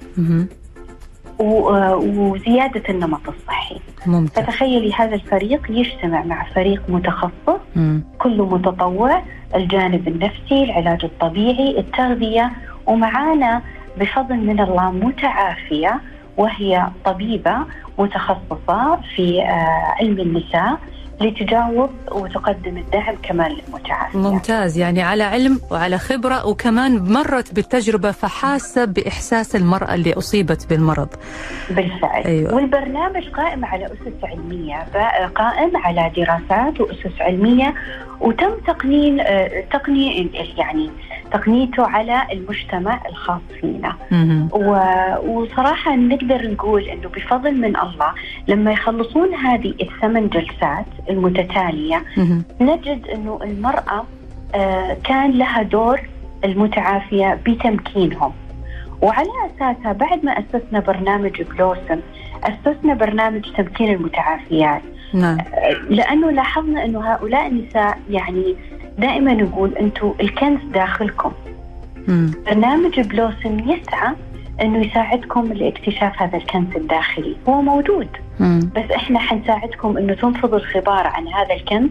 وزيادة النمط الصحي. ممتاز. فتخيلي هذا الفريق يجتمع مع فريق متخصص مم. كله متطوع الجانب النفسي العلاج الطبيعي التغذية ومعانا بفضل من الله متعافية وهي طبيبة متخصصة في آه، علم النساء. لتجاوب وتقدم الدعم كمان للمتعافية ممتاز يعني على علم وعلى خبرة وكمان مرت بالتجربة فحاسة بإحساس المرأة اللي أصيبت بالمرض. بالفعل. أيوة. والبرنامج قائم على أسس علمية قائم على دراسات وأسس علمية وتم تقنين آه، تقني يعني؟ تقنيته على المجتمع الخاص فينا. و- وصراحة نقدر نقول أنه بفضل من الله لما يخلصون هذه الثمان جلسات المتتالية مهم. نجد أنه المرأة آه، كان لها دور المتعافية بتمكينهم وعلى أساسها بعد ما أسسنا برنامج بلوسم أسسنا برنامج تمكين المتعافيات نعم آه، لأنه لاحظنا أنه هؤلاء النساء يعني دائما نقول أنتم الكنز داخلكم. مم. برنامج بلوسم يسعى أنه يساعدكم لاكتشاف هذا الكنز الداخلي. هو موجود. مم. بس إحنا حنساعدكم أنه تنفضوا الخبار عن هذا الكنز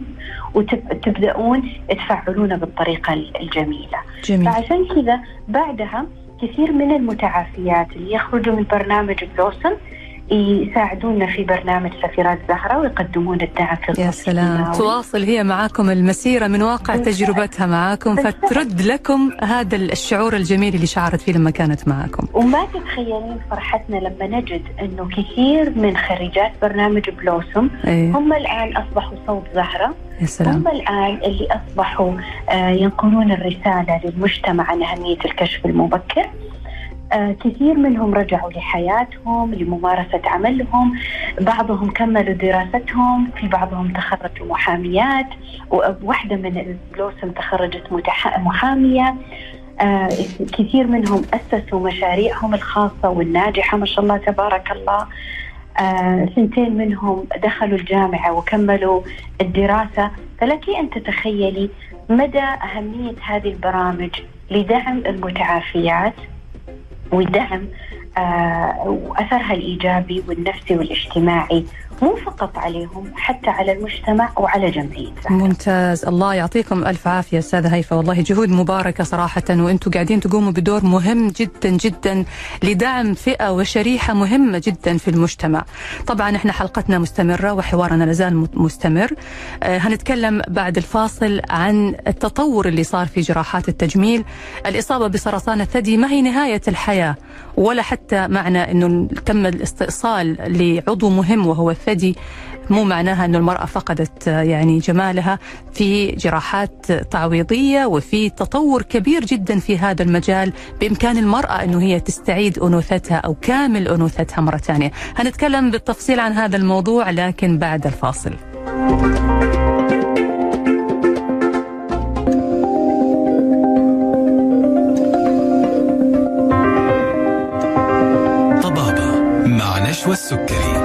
وتبداون تفعلونه بالطريقة الجميلة. جميل. فعشان كذا بعدها كثير من المتعافيات اللي يخرجوا من برنامج بلوسم يساعدونا في برنامج سفيرات زهرة ويقدمون الدعم في يا سلام. تواصل هي معاكم المسيرة من واقع. تجربتها معاكم. فترد لكم هذا الشعور الجميل اللي شعرت فيه لما كانت معاكم وما تتخيلين فرحتنا لما نجد إنه كثير من خريجات برنامج بلوسم إيه هم الآن أصبحوا صوت زهرة يا سلام هم الآن اللي أصبحوا آه، ينقلون الرسالة للمجتمع عن أهمية الكشف المبكر كثير منهم رجعوا لحياتهم لممارسة عملهم. بعضهم كملوا دراستهم في بعضهم تخرجوا محاميات. وواحدة من البلوسم تخرجت محامية. آه، كثير منهم أسسوا مشاريعهم الخاصة والناجحة ما شاء الله تبارك الله. آه، سنتين منهم دخلوا الجامعة وكملوا الدراسة. فلك أن تتخيلي مدى أهمية هذه البرامج لدعم المتعافيات؟ ودعم آه، وأثرها الإيجابي والنفسي والاجتماعي مو فقط عليهم حتى على المجتمع وعلى جمعيتنا ممتاز. الله يعطيكم ألف عافية أستاذة هيفا. والله جهود مباركة صراحة وأنتم قاعدين تقوموا بدور مهم جدا جدا لدعم فئة وشريحة مهمة جدا في المجتمع. طبعا إحنا حلقتنا مستمرة وحوارنا لازال مستمر. آه هنتكلم بعد الفاصل عن التطور اللي صار في جراحات التجميل. الإصابة بسرطان الثدي ما هي نهاية الحياة ولا حتى معنى إنه تم الاستئصال لعضو مهم وهو الثدي. مو معناها أن المرأة فقدت يعني جمالها في جراحات تعويضية وفي تطور كبير جدا في هذا المجال. بإمكان المرأة أنه هي تستعيد أنوثتها أو كامل أنوثتها مرة ثانية. هنتكلم بالتفصيل عن هذا الموضوع لكن بعد الفاصل. طبابة مع نشوى السكري.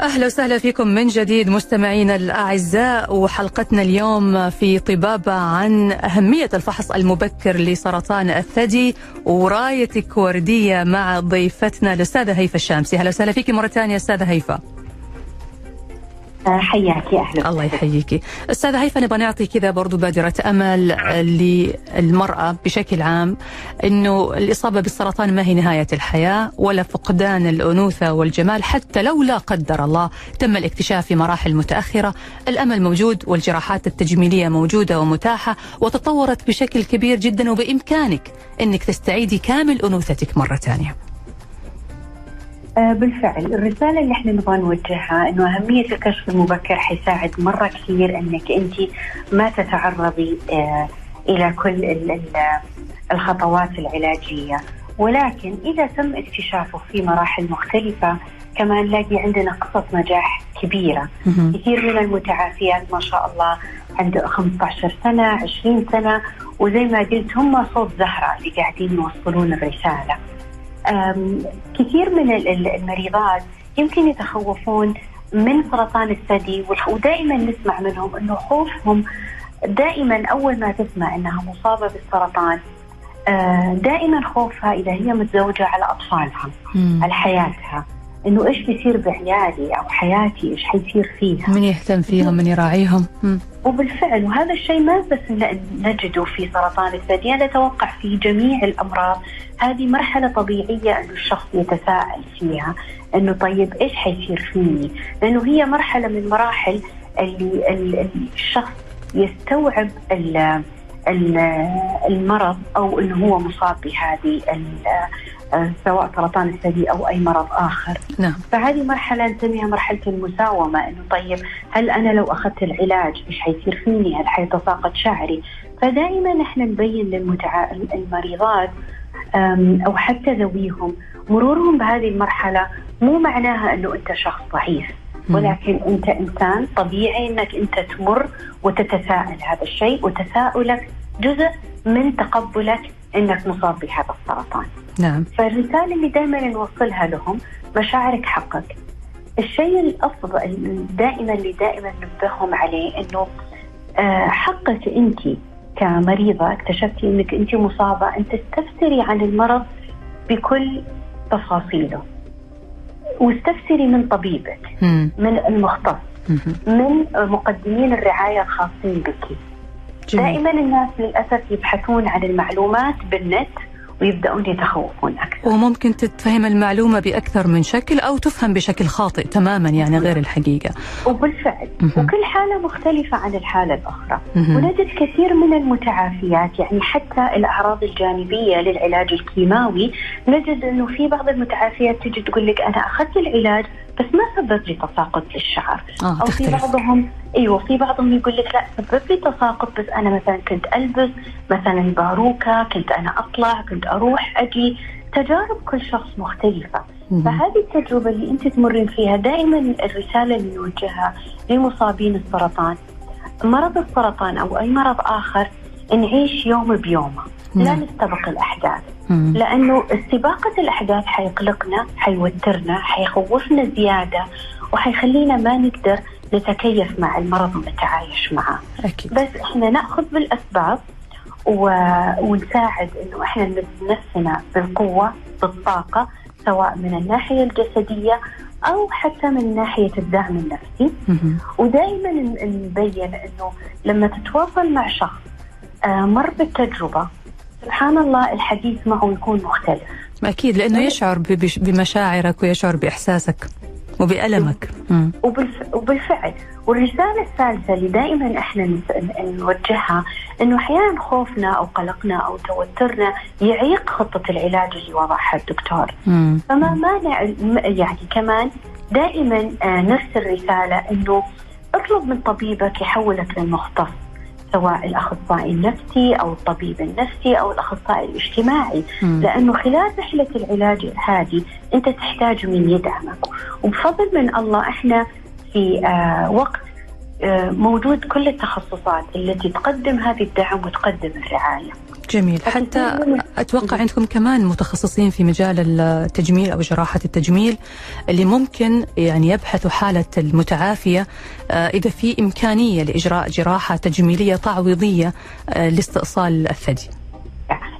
أهلا وسهلا فيكم من جديد مستمعينا الأعزاء وحلقتنا اليوم في طبابه عن أهمية الفحص المبكر لسرطان الثدي ورايتك ورديه مع ضيفتنا الأستاذة هيفا الشامسي. أهلا وسهلا فيك مرة ثانية أستاذة هيفا حياك يا أهلا الله يحييك أستاذة هيفا نبغى نعطي كذا برضو بادرة أمل للمرأة بشكل عام إنه الإصابة بالسرطان ما هي نهاية الحياة ولا فقدان الأنوثة والجمال حتى لو لا قدر الله. تم الاكتشاف في مراحل متأخرة. الأمل موجود والجراحات التجميلية موجودة ومتاحة وتطورت بشكل كبير جدا وبإمكانك إنك تستعيدي كامل أنوثتك مرة ثانية. بالفعل. الرسالة اللي إحنا نبغى نوجهها إنه أهمية الكشف المبكر حيساعد مرة كثير إنك أنت ما تتعرضي آه إلى كل الخطوات العلاجية. ولكن إذا تم اكتشافه في مراحل مختلفة كمان نلاقي عندنا قصص نجاح كبيرة. كثير من المتعافيات ما شاء الله عنده 15 سنة 20 سنة وزي ما قلت هم صوت زهرة اللي قاعدين يوصلون الرسالة. كثير من المريضات يمكن يتخوفون من سرطان الثدي ودائما نسمع منهم إنه خوفهم دائما أول ما تسمع إنها مصابة بالسرطان دائما خوفها إذا هي متزوجة على أطفالها. على حياتها إنه إيش بيصير بعيالي أو حياتي إيش حيصير فيها من يهتم فيهم من يراعيهم. وبالفعل وهذا الشيء ما بس نجده في سرطان الثدي أنا أتوقع في جميع الأمراض هذه مرحلة طبيعية إنه الشخص يتساءل فيها إنه طيب إيش حيصير فيني؟ لأنه هي مرحلة من مراحل اللي الشخص يستوعب المرض أو إنه هو مصاب بهذه سواء سرطان الثدي أو أي مرض آخر. نعم. فهذه مرحلة نسميها مرحلة المساومة إنه طيب هل أنا لو أخذت العلاج إيش حيصير فيني؟ هل حيتساقط شعري؟ فدائما إحنا نبين للمتع... المريضات أو حتى ذويهم مرورهم بهذه المرحلة مو معناها إنه أنت شخص ضعيف ولكن أنت إنسان طبيعي إنك أنت تمر وتتساءل هذا الشيء وتساؤلك جزء من تقبلك إنك مصاب بهذا السرطان. نعم. فالرسالة اللي دائما نوصلها لهم مشاعرك حقك. الشيء الأفضل دائما اللي دائما ننبههم عليه إنه حقك أنت كمريضة اكتشفتي إنك أنت مصابة أن تستفسري عن المرض بكل تفاصيله. واستفسري من طبيبك. من المختص. من مقدمين الرعاية الخاصين بك. جميل. دائما الناس للأسف يبحثون عن المعلومات بالنت ويبدأون يتخوفون أكثر. وممكن تتفهم المعلومة بأكثر من شكل أو تفهم بشكل خاطئ تماما يعني غير الحقيقة. وبالفعل. وكل حالة مختلفة عن الحالة الأخرى. ونجد كثير من المتعافيات يعني حتى الأعراض الجانبية للعلاج الكيماوي نجد إنه في بعض المتعافيات تجي تقول لك أنا أخذت العلاج بس ما سبب لي تساقط للشعر أو في تختلف. بعضهم أيوه في بعضهم يقول لك لا سبب لي تساقط بس أنا مثلا كنت ألبس مثلا باروكة كنت أنا أطلع كنت أروح أجي تجارب كل شخص مختلفة. فهذه التجربة اللي أنت تمرين فيها دائما الرسالة اللي نوجهها لمصابين السرطان مرض السرطان أو أي مرض آخر نعيش يوم بيومه لا نعم. نستبق الأحداث. لأنه استباقه الأحداث حيقلقنا حيوترنا حيخوفنا زيادة وحيخلينا ما نقدر نتكيف مع المرض ونتعايش معه أكيد. بس إحنا نأخذ بالأسباب و... ونساعد إنه إحنا نمد نفسنا بالقوة بالطاقة سواء من الناحية الجسدية أو حتى من ناحية الدعم النفسي. ودائما نبين إنه لما تتواصل مع شخص آه، مر بالتجربة سبحان الله الحديث معه يكون مختلف. أكيد لأنه يشعر ب- بش- بمشاعرك ويشعر بإحساسك وبألمك. وبالف... وبالفعل. والرسالة الثالثة اللي دائما إحنا نوجهها إنه أحيانا خوفنا أو قلقنا أو توترنا يعيق خطة العلاج اللي وضعها الدكتور. مم. فما مانع يعني كمان دائما آه، نرسل رسالة إنه اطلب من طبيبك يحولك للمختص. سواء الأخصائي النفسي أو الطبيب النفسي أو الأخصائي الاجتماعي. لأنه خلال رحلة العلاج هذه أنت تحتاج من يدعمك وبفضل من الله إحنا في آه وقت آه موجود كل التخصصات التي تقدم هذه الدعم وتقدم الرعاية. جميل حتى أتوقع عندكم كمان متخصصين في مجال التجميل أو جراحة التجميل اللي ممكن يعني يبحثوا حالة المتعافية آه، إذا في إمكانية لإجراء جراحة تجميلية تعويضية آه، لاستئصال الثدي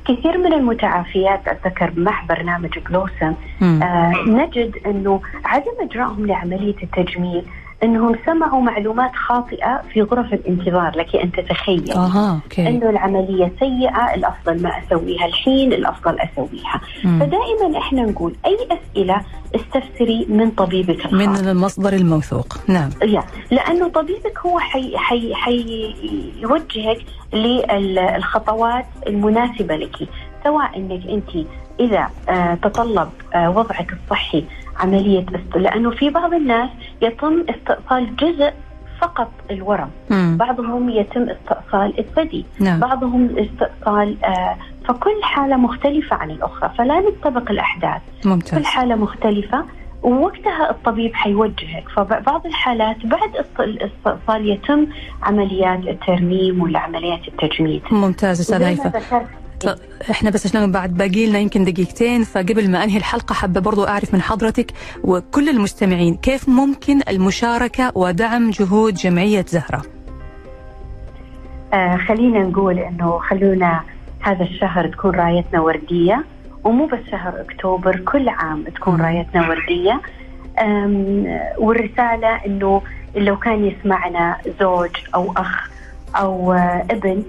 كثير من المتعافيات أتذكر مع برنامج بلوسم. آه نجد إنه عدم اجرائهم لعملية التجميل إنهم سمعوا معلومات خاطئة في غرف الانتظار لك أن تتخيل. آها أوكي. إنه العملية سيئة الأفضل ما أسويها الحين الأفضل أسويها. مم. فدائما إحنا نقول أي أسئلة استفسري من طبيبك الخاص. من المصدر الموثوق. نعم. يا لأنه طبيبك هو حي حي حي يوجهك للخطوات المناسبة لك. سواء إنك أنت إذا آه، تطلب آه، وضعك الصحي عملية است... لأنه في بعض الناس يتم استئصال جزء فقط الورم. مم. بعضهم يتم استئصال الثدي. نعم. بعضهم استئصال آه، فكل حالة مختلفة عن الأخرى فلا نستبق الأحداث. كل ممتاز حالة مختلفة ووقتها الطبيب حيوجهك فبعض الحالات بعد الاستئصال يتم عمليات الترميم ولا عمليات التجميل ممتاز أستاذ هيفا إحنا بس عشان بعد باقي لنا يمكن دقيقتين فقبل ما أنهي الحلقة حابة برضو أعرف من حضرتك وكل المستمعين كيف ممكن المشاركة ودعم جهود جمعية زهرة آه خلينا نقول إنه خلونا هذا الشهر تكون رايتنا وردية ومو بس شهر أكتوبر كل عام تكون. رايتنا وردية والرسالة إنه لو كان يسمعنا زوج أو أخ أو آه، ابن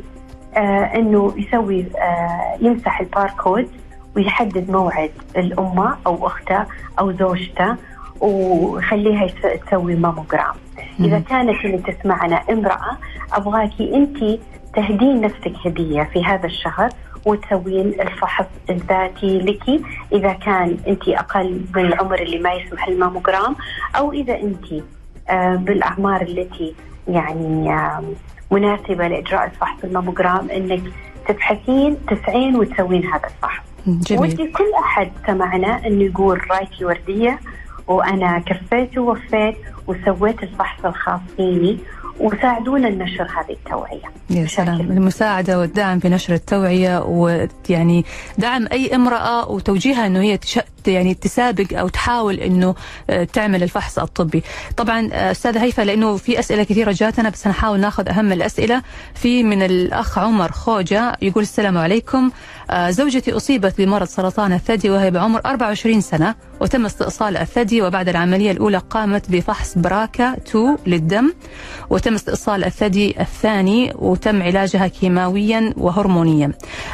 إنه يسوي آه، يمسح الباركود ويحدد موعد لأمه أو أخته أو زوجته ويخليها يس- تسوي ماموجرام إذا. كانت اللي تسمعنا امرأة ابغاكي انت تهدين نفسك هدية في هذا الشهر وتسوين الفحص الذاتي لك إذا كان انت أقل من العمر اللي ما يسمح الماموجرام أو إذا انت آه، بالأعمار التي يعني آه، مناسبة لإجراء الفحص الماموجرام إنك تبحثين تسعين وتسوين هذا الفحص. جميل ودي كل أحد سمعنا إنه يقول رايتي ورديه وأنا كفيت ووفيت وسويت الفحص الخاص فيني وساعدونا ننشر هذه التوعية. يا بشكل سلام. المساعدة والدعم في نشر التوعية ويعني دعم أي امرأة وتوجيهها أنه هي تش... يعني تسابق أو تحاول أنه آه، تعمل الفحص الطبي. طبعا آه، أستاذة هيفا لأنه في أسئلة كثيرة جاتنا بس نحاول ناخذ أهم الأسئلة. في من الأخ عمر خوجة يقول السلام عليكم. زوجتي أصيبت بمرض سرطان الثدي وهي بعمر 24 سنة وتم استئصال الثدي وبعد العملية الأولى قامت بفحص براكا 2 للدم وتم استئصال الثدي الثاني وتم علاجها كيماويا وهرمونيا.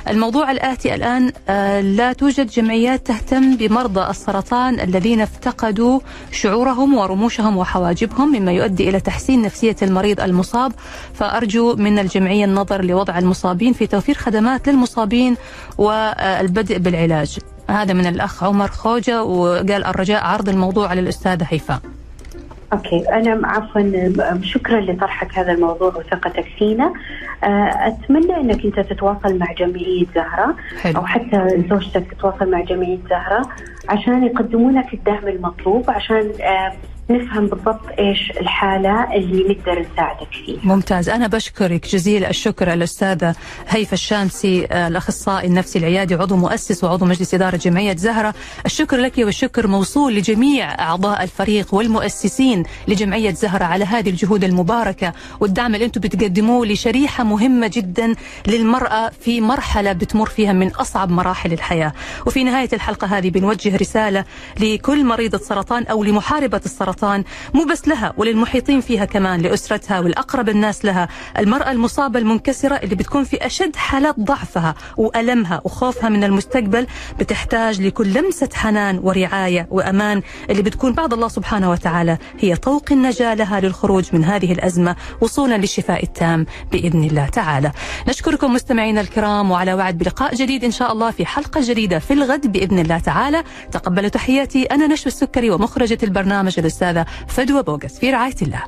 الموضوع الآتي الآن آه، لا توجد جمعيات تهتم بمرضى السرطان الذين افتقدوا شعورهم ورموشهم وحواجبهم مما يؤدي إلى تحسين نفسية المريض المصاب. فأرجو من الجمعية النظر لوضع المصابين في توفير خدمات للمصابين والبدء بالعلاج. هذا من الأخ عمر خوجة وقال الرجاء عرض الموضوع على الأستاذة هيفاء أوكي أنا عفوا شكرا لطرحك هذا الموضوع وثقتك فينا. آه، أتمنى إنك أنت تتواصل مع جمعية زهرة حلو. أو حتى زوجتك تتواصل مع جمعية زهرة عشان يقدموا لك الدعم المطلوب عشان آه، نفهم بالضبط إيش الحالة اللي نقدر نساعدك فيها. ممتاز. أنا بشكرك جزيل الشكر الأستاذة هيفا الشامسي الأخصائي النفسي العيادي عضو مؤسس وعضو مجلس إدارة جمعية زهرة. الشكر لك والشكر موصول لجميع أعضاء الفريق والمؤسسين لجمعية زهرة على هذه الجهود المباركة والدعم اللي أنتم بتقدموه لشريحة مهمة جدا للمرأة في مرحلة بتمر فيها من أصعب مراحل الحياة. وفي نهاية الحلقة هذه بنوجه رسالة لكل مريضة سرطان أو لمحاربة السرطان. مو بس لها وللمحيطين فيها كمان لأسرتها والاقرب الناس لها المرأة المصابة المنكسرة اللي بتكون في أشد حالات ضعفها وألمها وخوفها من المستقبل بتحتاج لكل لمسة حنان ورعاية وأمان اللي بتكون بعد الله سبحانه وتعالى هي طوق النجاة لها للخروج من هذه الأزمة وصولا للشفاء التام بإذن الله تعالى. نشكركم مستمعينا الكرام وعلى وعد بلقاء جديد إن شاء الله في حلقة جديدة في الغد بإذن الله تعالى. تقبلوا تحياتي أنا نشوى السكري ومخرجة البرنامج الاستاذه فدوى بوغس في رعاية الله.